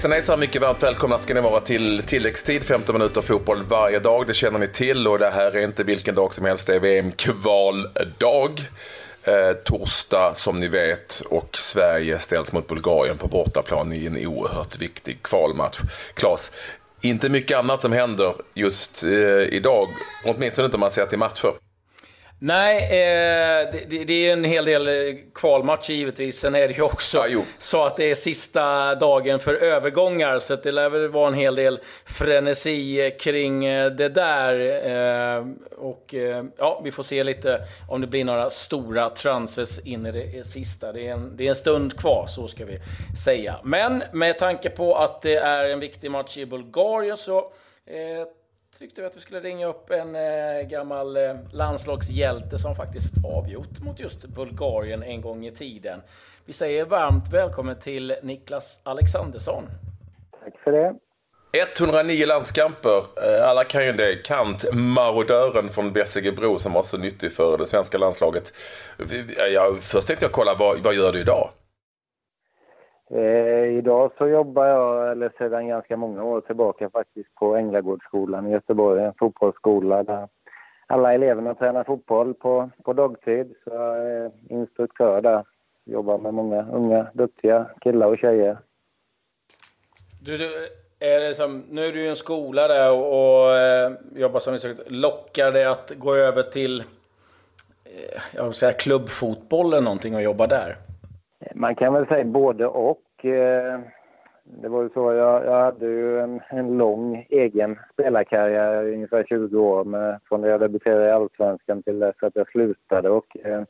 Hejsan hejsan, mycket varmt välkomna ska ni vara till tilläggstid, 15 minuter fotboll varje dag. Det känner ni till och det här är inte vilken dag som helst, det är VM-kvaldag. Eh, torsdag som ni vet och Sverige ställs mot Bulgarien på bortaplan i en oerhört viktig kvalmatch. Klas, inte mycket annat som händer just eh, idag, åtminstone inte om man ser till matcher. Nej, eh, det, det, är en hel del eh, kvalmatcher givetvis. Sen är det ju också ja, så att det är sista dagen för övergångar. Så det lär väl vara en hel del frenesi kring eh, det där. Eh, och eh, ja, vi får se lite om det blir några stora transfers in i det sista. Det är en, det är en stund kvar, så ska vi säga. Men med tanke på att det är en viktig match i Bulgarien så eh, tyckte vi att vi skulle ringa upp en eh, gammal eh, landslagshjälte som faktiskt avgjort mot just Bulgarien en gång i tiden. Vi säger varmt välkommen till Niklas Alexandersson. Tack för det. 109 landskamper. Eh, alla kan ju det. Kant, marodören från Bessiegebro som var så nyttig för det svenska landslaget. Jag, först tänkte jag kolla, vad, vad gör du idag? Eh, idag så jobbar jag, eller sedan ganska många år tillbaka faktiskt, på Änglagårdsskolan i Göteborg, en fotbollsskola där alla eleverna tränar fotboll på, på dagtid. Så jag är instruktör där. Jobbar med många unga, duktiga killar och tjejer. Du, du är det som, nu är du i en skola där och, och eh, jobbar som instruktör. Lockar det att gå över till eh, jag vill säga klubbfotboll eller någonting och jobba där? Man kan väl säga både och. Eh, det var ju så, jag, jag hade ju en, en lång egen spelarkarriär, ungefär 20 år, med, från det jag debuterade i Allsvenskan till dess att jag slutade. Och, eh,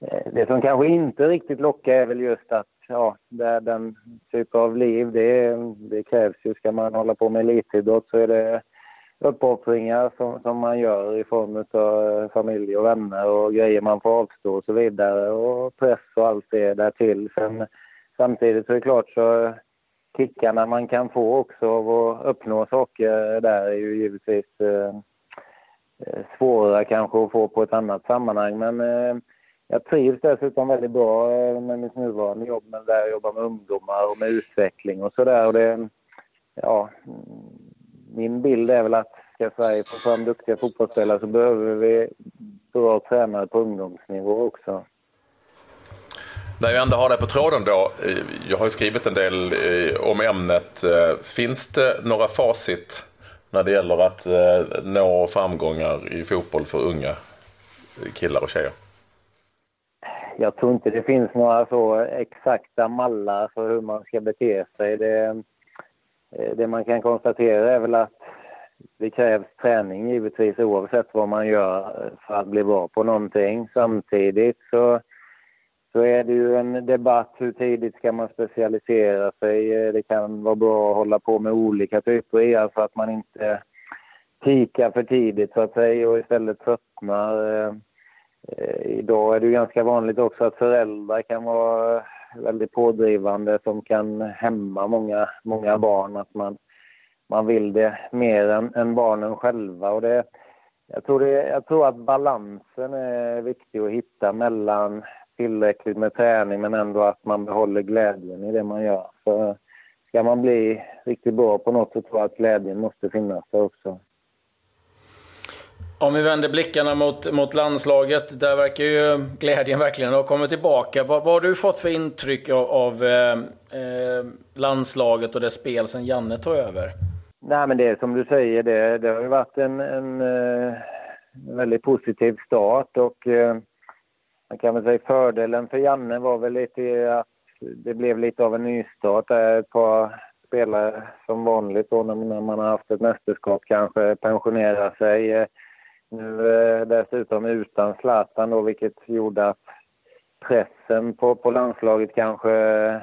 eh, det som kanske inte riktigt lockar är väl just att ja, det, den typen av liv, det, det krävs ju. Ska man hålla på med elitidrott så är det uppoffringar som, som man gör i form av eh, familj och vänner och grejer man får avstå och så vidare och press och allt det därtill. Sen, samtidigt så är det klart så eh, kickarna man kan få också av att uppnå saker där är ju givetvis eh, eh svåra kanske att få på ett annat sammanhang men eh, jag trivs dessutom väldigt bra med mitt nuvarande jobb, men där jag jobbar med ungdomar och med utveckling och sådär. Ja, min bild är väl att ska Sverige få fram duktiga fotbollsspelare så behöver vi bra tränare på ungdomsnivå också. När jag ändå har det på tråden då, eh, jag har ju skrivit en del eh, om ämnet. Eh, finns det några facit när det gäller att nå framgångar i fotboll för unga killar och tjejer? Jag tror inte det finns några så exakta mallar för hur man ska bete sig. Det, Eh, det man kan konstatera är väl att det krävs träning givetvis oavsett vad man gör eh, för att bli bra på någonting. Samtidigt så, så är det ju en debatt hur tidigt ska man specialisera sig. Eh, det kan vara bra att hålla på med olika typer i så att man inte pikar för tidigt så att säga och istället tröttnar. Eh, idag är det ju ganska vanligt också att föräldrar kan vara väldigt pådrivande som kan hämma många, många barn. Att man, man vill det mer än, än barnen själva. Och det, jag, tror det, jag tror att balansen är viktig att hitta mellan tillräckligt med träning men ändå att man behåller glädjen i det man gör. För ska man bli riktigt bra på något så tror jag att glädjen måste finnas där också. Om vi vänder blickarna mot, mot landslaget, där verkar ju glädjen verkligen ha kommit tillbaka. Vad, vad har du fått för intryck av, av eh, eh landslaget och det spel sen Janne tog över? Nej, men det är som du säger, det, det har ju varit en, en, en eh, väldigt positiv start och eh, man kan väl säga fördelen för Janne var väl lite att det blev lite av en nystart. Ett par spelare som vanligt då när man har haft ett mästerskap kanske pensionerar sig eh, nu eh, dessutom utan Zlatan då, vilket gjorde att pressen på, på landslaget kanske eh,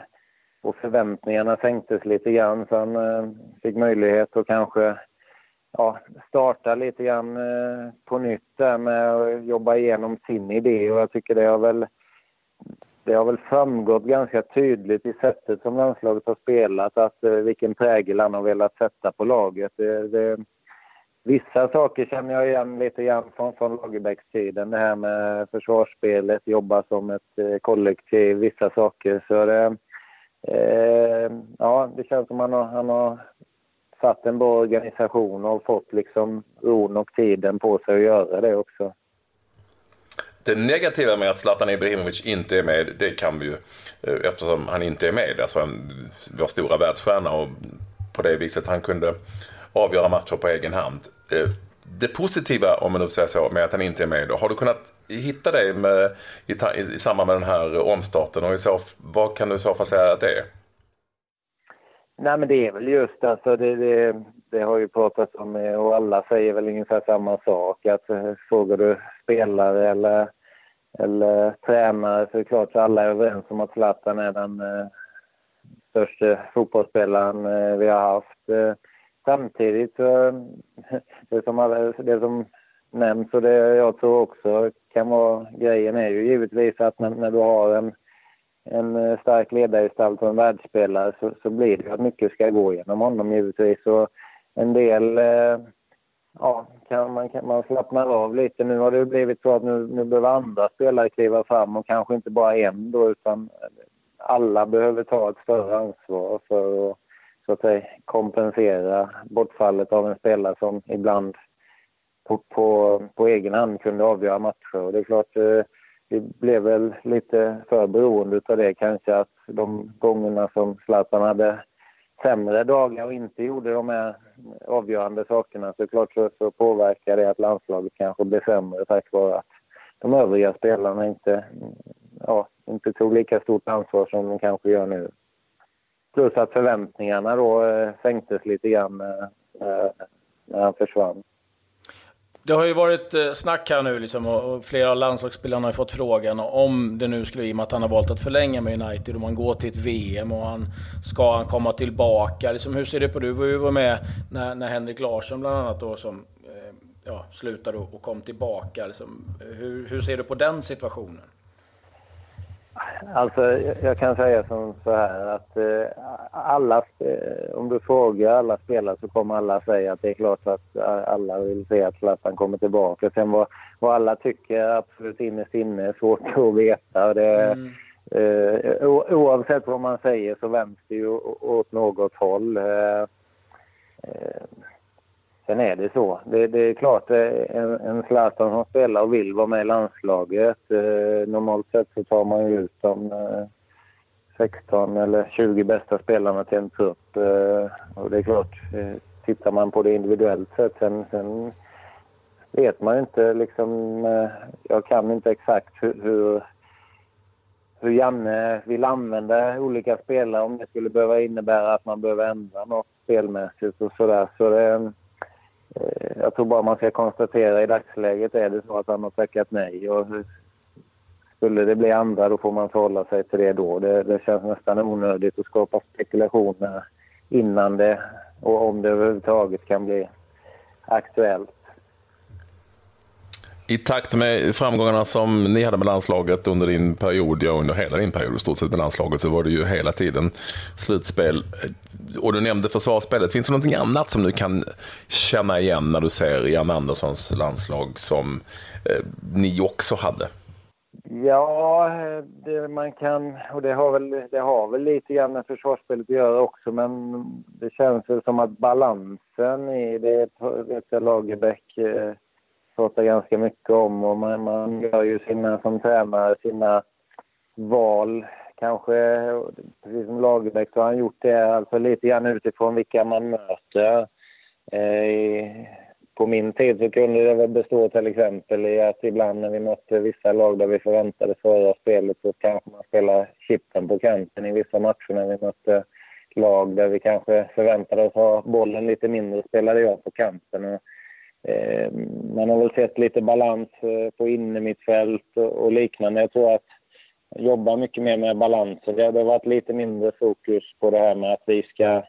och förväntningarna sänktes lite grann. Så han eh, fick möjlighet att kanske ja, starta lite grann eh, på nytt där med att jobba igenom sin idé och jag tycker det har väl det har väl framgått ganska tydligt i sättet som landslaget har spelat att eh, vilken prägel han har velat sätta på laget. Det, det, Vissa saker känner jag igen lite grann från, från Lagerbäckstiden. Det här med försvarsspelet, jobba som ett eh, kollektiv, vissa saker. Så det, eh, ja, det känns som han har, han har satt en bra organisation och fått liksom ron och tiden på sig att göra det också. Det negativa med att Zlatan Ibrahimovic inte är med, det kan vi ju, eh, eftersom han inte är med, alltså en, vår stora världsstjärna och på det viset han kunde avgöra matcher på egen hand. Eh, det positiva, om man nu säger så, med att han inte är med, har du kunnat hitta det med, i, i samband med den här omstarten och i så, vad kan du i så fall säga att det är? Nej men det är väl just alltså det, det, det har ju pratats om eh, och alla säger väl ungefär samma sak att eh, frågar du spelare eller, eller tränare så är det klart att alla är överens om att Zlatan är den eh, största fotbollsspelaren eh, vi har haft. Eh, samtidigt så, det som, det som nämns och det jag tror också kan vara grejen är ju givetvis att när, när du har en, en eh, stark ledargestalt och en världsspelare så, så blir det att mycket ska gå genom honom givetvis. Och en del eh, ja, kan man, kan man slappnar av lite. Nu har det blivit så att nu, nu behöver andra spelare kliva fram och kanske inte bara en då utan alla behöver ta ett större ansvar för att så att säga, kompensera bortfallet av en spelare som ibland på, på, på egen hand kunde avgöra matcher. Och det är klart, eh, vi blev väl lite för beroende av det kanske att de gångerna som Zlatan hade sämre dagar och inte gjorde de här avgörande sakerna så klart så, så påverkar det att landslaget kanske blev sämre tack vare att de övriga spelarna inte, ja, inte tog lika stort ansvar som de kanske gör nu. Plus att förväntningarna då eh, sänktes lite grann eh, eh, när han försvann. Det har ju varit snack här nu liksom, och flera av landslagsspelarna har fått frågan om det nu skulle, i och med att han har valt att förlänga med United, om han går till ett VM och han ska han komma tillbaka. Liksom, hur ser du på det? Du var ju med när, när Henrik Larsson bland annat då som ja, slutade och kom tillbaka. Liksom, hur, hur ser du på den situationen? Alltså, jag kan säga som så här att eh, alla, eh, om du frågar alla spelare så kommer alla säga att det är klart att alla vill se att Zlatan kommer tillbaka. Sen vad, vad alla tycker absolut innerst inne är svårt att veta. Det, mm. eh, oavsett vad man säger så vänds det ju åt något håll. Sen är det så. Det, det är klart, eh, en, en Zlatan som spelar och vill vara med i landslaget. Eh, normalt sett så tar man ju ut de eh, 16 eller 20 bästa spelarna till en trupp. Eh, och det är klart, eh, tittar man på det individuellt sett sen, sen vet man ju inte liksom... Eh, jag kan inte exakt hur, hur hur Janne vill använda olika spelare om det skulle behöva innebära att man behöver ändra något spelmässigt och sådär. Så det, Eh, jag tror bara man ska konstatera i dagsläget är det så att han har tackat nej. Och skulle det bli andra då får man förhålla sig till det då. Det, det känns nästan onödigt att skapa spekulationer innan det och om det överhuvudtaget kan bli aktuellt. I takt med framgångarna som ni hade med landslaget under din period, ja under hela din period i stort sett med landslaget, så var det ju hela tiden slutspel. Och du nämnde försvarsspelet. Finns det någonting annat som du kan känna igen när du ser Jan Anderssons landslag som eh, ni också hade? Ja, det man kan, och det har, väl, det har väl lite grann med försvarsspelet att göra också, men det känns väl som att balansen i det, vet jag Lagerbäck eh, pratar ganska mycket om och man, man gör ju sina, som tränare, sina val. Kanske, precis som Lagerbäck, så har han gjort det alltså lite grann utifrån vilka man möter. Eh, på min tid så kunde det väl bestå till exempel i att ibland när vi mötte vissa lag där vi förväntade förra spelet så kanske man spelar chippen på kanten i vissa matcher när vi mötte lag där vi kanske förväntade oss ha bollen lite mindre spelade jag på kanten. Och Eh, man har väl sett lite balans eh, på innermittfält och, liknande. Jag tror att jobba mycket mer med balans. Det har varit lite mindre fokus på det här med att vi ska,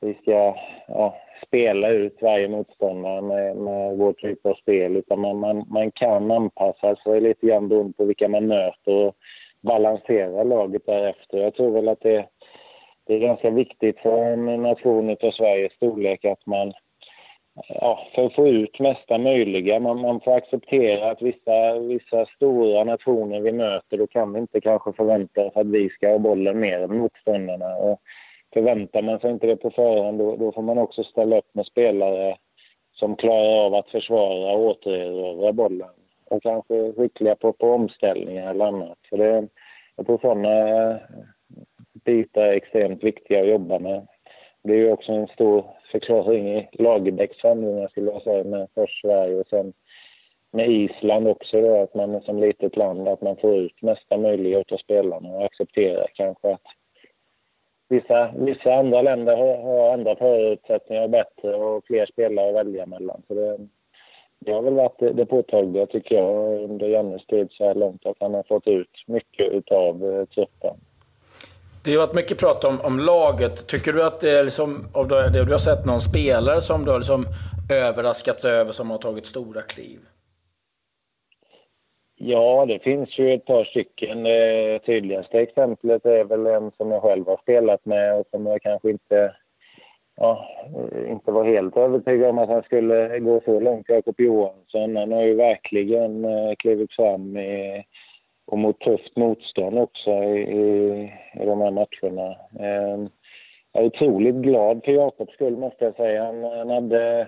vi ska ja, spela ut varje motståndare med, med vår typ av spel. Utan man, man, man kan anpassa sig lite grann beroende på vilka man möter och balansera laget därefter. Jag tror väl att det, det är ganska viktigt för en nation av Sveriges storlek att man ja, för att få ut mesta möjliga. Man, man får acceptera att vissa, vissa stora nationer vi möter, då kan vi inte kanske förvänta oss att vi ska ha bollen mer än motståndarna. Och förväntar man sig inte det på förhand, då, då får man också ställa upp med spelare som klarar av att försvara och återerövra bollen. Och kanske skickliga på, på omställningar eller annat. Så det, jag tror sådana eh, bitar är extremt viktiga att jobba med. Det är ju också en stor förklaring i Lagerbäcks framgångar skulle jag säga med först Sverige och sen med Island också då, att man som litet land, att man får ut mesta möjliga av spelarna och accepterar kanske att vissa, vissa andra länder har, har andra förutsättningar och bättre och fler spelare att välja mellan. Så det, det har väl varit det, det påtagliga tycker jag under Jannes tid så här långt att han har fått ut mycket av eh, truppen. Det har varit mycket prat om, om laget. Tycker du att det är liksom, av det du har sett någon spelare som du har liksom överraskats över som har tagit stora kliv? Ja, det finns ju ett par stycken. Det tydligaste exemplet är väl en som jag själv har spelat med och som jag kanske inte, ja, inte var helt övertygad om att han skulle gå så långt. Jakob Johansson, han har ju verkligen eh, klivit fram i och mot tufft motstånd också i, i, de här matcherna. Eh, jag är otroligt glad för Jakobs skull måste jag säga. Han, han hade,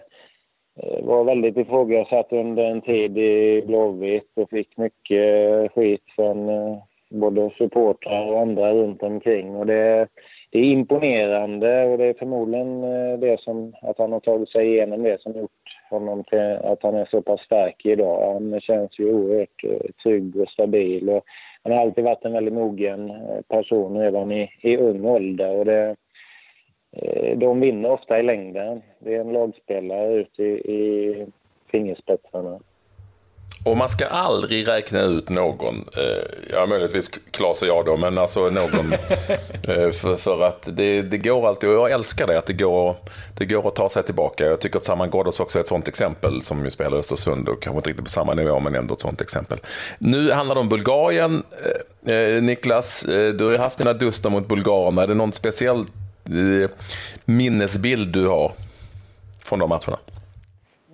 eh, var väldigt ifrågasatt under en tid i Blåvitt och fick mycket skit från eh, både supportrar och andra runt omkring. Och det, det är imponerande och det är förmodligen eh, det som, att han har tagit sig igenom det som gjort honom till att han är så pass stark idag. Han känns ju oerhört eh, trygg och stabil och han har alltid varit en väldigt mogen eh, person redan i, i ung ålder och det, de vinner ofta i längden. Det är en lagspelare ute i, i fingerspetsarna. Och man ska aldrig räkna ut någon, eh, ja möjligtvis Klas och jag då, men alltså någon. eh, för, för, att det, det går alltid, och jag älskar det, att det går, det går att ta sig tillbaka. Jag tycker att Saman Ghoddos också är ett sånt exempel, som ju spelar i Östersund och kanske inte riktigt på samma nivå, men ändå ett sånt exempel. Nu handlar det om Bulgarien. Eh, eh Niklas, eh, du har ju haft dina duster mot bulgarerna. Är det någon speciell eh, minnesbild du har från de matcherna?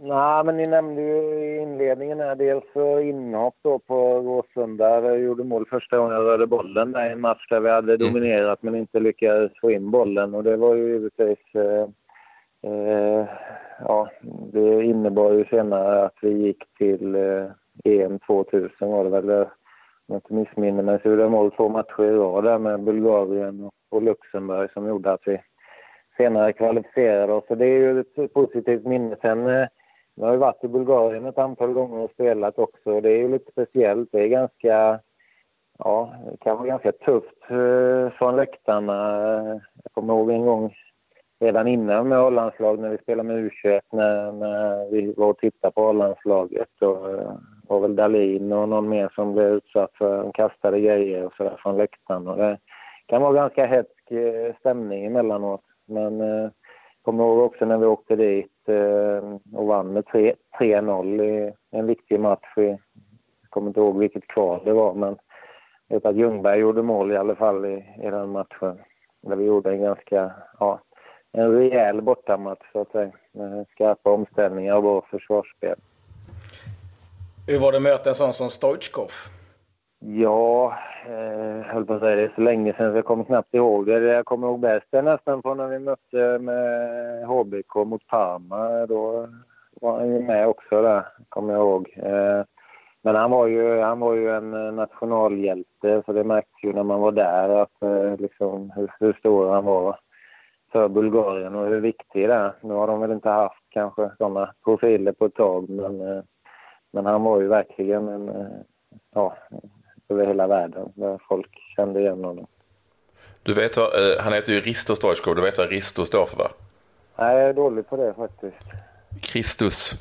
Nej, men ni nämnde ju i inledningen här dels inhopp då på Råsunda. Jag gjorde mål första gången jag rörde bollen där i en match där vi hade mm. dominerat men inte lyckades få in bollen. Och det var ju givetvis... Eh, eh, ja, det innebar ju senare att vi gick till eh, EM 2000 var det väl. Om jag inte missminner mig så gjorde jag mål två matcher i rad där med Bulgarien och Luxemburg som gjorde att vi senare kvalificerade oss. Så det är ju ett positivt minne. Sen eh, jag har ju varit i Bulgarien ett antal gånger och spelat också. Det är ju lite speciellt. Det är ganska, ja, det kan vara ganska tufft eh, från läktarna. Jag kommer ihåg en gång redan innan med A-landslag när vi spelade med U21 när, när vi var och tittade på A-landslaget. Och eh, var väl Dalin och någon mer som blev utsatt för kastade grejer och sådär från läktaren. Och det kan vara ganska hätsk eh, stämning emellanåt. Men eh, kommer ihåg också när vi åkte dit eh, och vann med 3-0 i en viktig match. Jag kommer inte ihåg vilket kval det var, men jag vet att Ljungberg gjorde mål i alla fall i, i den matchen. Där vi gjorde en ganska, ja, en rejäl bortamatch så att säga. Med skarpa omställningar och bra försvarsspel. Hur var det att möta en sån som Stoichkov? Ja, höll på att säga det är så länge sedan så jag kommer knappt ihåg det. Det jag kommer ihåg bäst är nästan från när vi mötte med HBK mot Parma. Då var han ju med också där, kommer jag ihåg. Eh, men han var, ju, han var ju en eh, nationalhjälte så det märktes ju när man var där att, eh, liksom, hur, hur stor han var för Bulgarien och hur viktig det är. Nu har de väl inte haft kanske sådana profiler på ett tag men, men han var ju verkligen en ja, över hela världen där folk kände igen honom. Du vet vad, eh, han heter ju Risto Stoichkov, du vet vad Risto står för va? Nej, jag är dålig på det faktiskt. Kristus.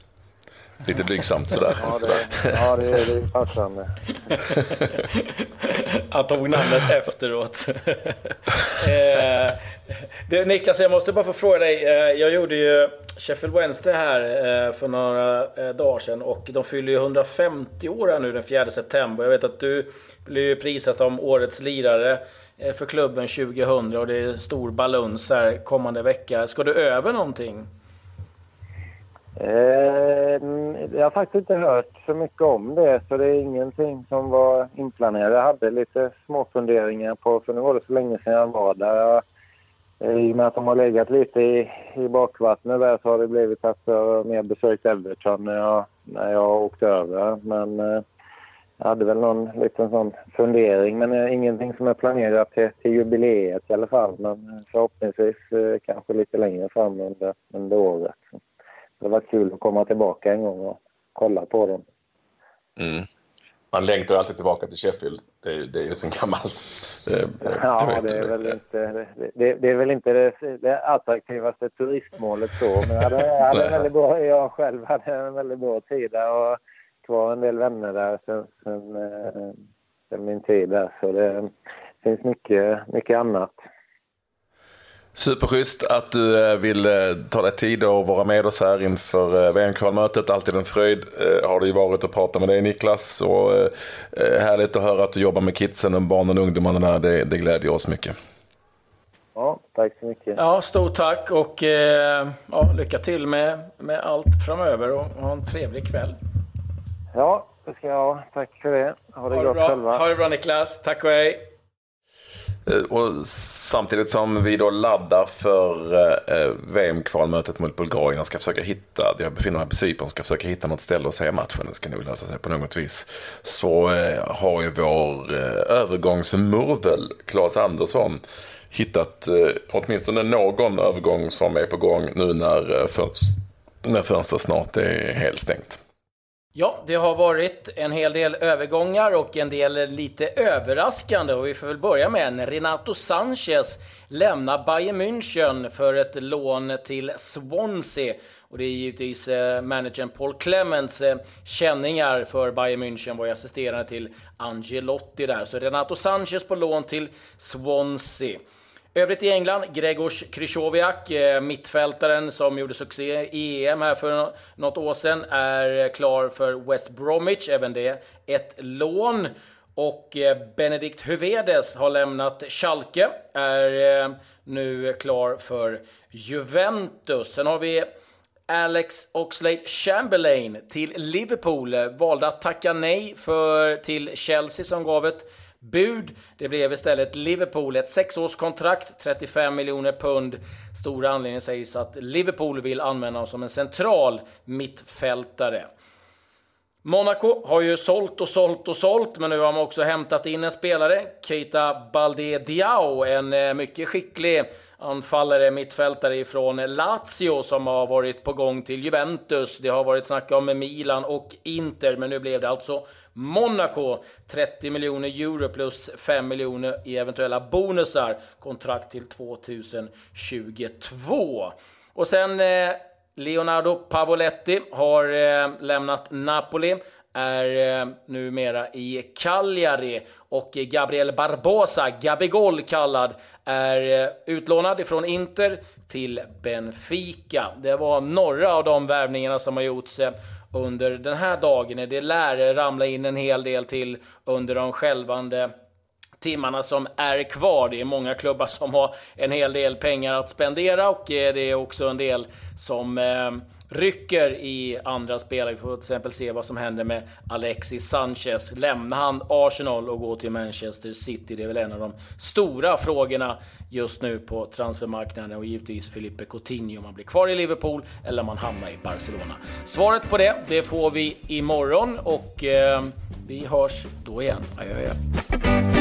Lite blygsamt sådär. ja, det, ja, det, är, det är passande. Han tog namnet efteråt. eh, du, Niklas, jag måste bara få fråga dig. Eh, jag gjorde ju Sheffield Wednesday här eh, för några eh, dagar sedan och de fyller ju 150 år här nu den 4 september. Jag vet att du blev prisad som årets lirare eh, för klubben 2000 och det är stor baluns här kommande vecka. Ska du över någonting? Eh, jag har faktiskt inte hört så mycket om det, så det är ingenting som var inplanerat. Jag hade lite små funderingar på, för nu var det så länge sedan jag var där. Jag, I och med att de har legat lite i, i bakvattnet där så har det blivit att jag mer besökt Everton när jag, när jag åkte över. Men eh, jag hade väl någon liten sån fundering, men eh, ingenting som är planerat till, till jubileet i alla fall. Men eh, förhoppningsvis eh, kanske lite längre fram under, under året. Det var kul att komma tillbaka en gång och kolla på dem. Mm. Man längtar alltid tillbaka till Sheffield. Det, det är ju så gammalt. Det, ja, det är, väl inte, det, det, är väl inte det, det attraktivaste turistmålet så. Men jag, hade, jag, hade väldigt bra, jag själv hade en väldigt bra tid där och kvar en del vänner där sen, sen, eh, sen min tid där. Så det finns mycket, mycket annat. Superschysst att du eh, vill eh, ta dig tid och vara med oss här inför eh, VM-kvalmötet. Alltid en fröjd har det ju varit att prata med dig Niklas. Och härligt att höra att du jobbar med kidsen och barnen och ungdomarna där. Det, det glädjer oss mycket. Ja, tack så mycket. Ja, stort tack och ja, lycka till med, med allt framöver och ha en trevlig kväll. Ja, det ska jag ha. Tack för det. Ha det, ha det gott bra. själva. Ha det bra Niklas. Tack och hej. Eh, och samtidigt som vi då laddar för eh, eh, VM-kvalmötet mot Bulgarien och ska försöka hitta, jag befinner mig på Cypern, ska försöka hitta något ställe att se matchen, det ska nog lösa sig på något vis. Så har ju vår övergångsmurvel, Claes Andersson, hittat åtminstone någon övergång som är på gång nu när, när fönstret snart är helt stängt. Ja, det har varit en hel del övergångar och en del lite överraskande och vi får väl börja med en. Renato Sanchez lämnar Bayern München för ett lån till Swansea. Och det är givetvis eh, managern Paul Clements eh, känningar för Bayern München var ju assisterande till Angelotti där. Så Renato Sanchez på lån till Swansea. Övrigt i England, Gregors Krychowiak, eh, mittfältaren som gjorde succé i EM här för något år sedan, är klar för West Bromwich, även det ett lån. Och eh, Benedikt Huvedes har lämnat Schalke, är eh, nu klar för Juventus. Sen har vi Alex Oxlade Chamberlain till Liverpool, valde att tacka nej för, till Chelsea som gav ett bud. Det blev istället Liverpool, ett sexårskontrakt, 35 miljoner pund. Stora anledningen sägs att Liverpool vill använda honom som en central mittfältare. Monaco har ju sålt och sålt och sålt, men nu har man också hämtat in en spelare, Keita Balde Diao, en eh, mycket skicklig anfallare, mittfältare ifrån Lazio som har varit på gång till Juventus. Det har varit snack om Milan och Inter, men nu blev det alltså Monaco 30 miljoner euro plus 5 miljoner i eventuella bonusar. Kontrakt till 2022. Och sen eh, Leonardo Pavoletti har eh, lämnat Napoli är eh, numera i Cagliari och Gabriel Barbosa, Gabigol kallad, är eh, utlånad ifrån Inter till Benfica. Det var några av de värvningarna som har gjorts eh, under den här dagen. Det lär ramla in en hel del till under de självande timmarna som är kvar. Det är många klubbar som har en hel del pengar att spendera och eh, det är också en del som eh, rycker i andra spelare. Vi får till exempel se vad som händer med Alexis Sanchez. Lämnar han Arsenal och går till Manchester City? Det är väl en av de stora frågorna just nu på transfermarknaden och givetvis Felipe Coutinho om han blir kvar i Liverpool eller om han hamnar i Barcelona. Svaret på det, det får vi imorgon och eh, vi hörs då igen. Adjö, adjö.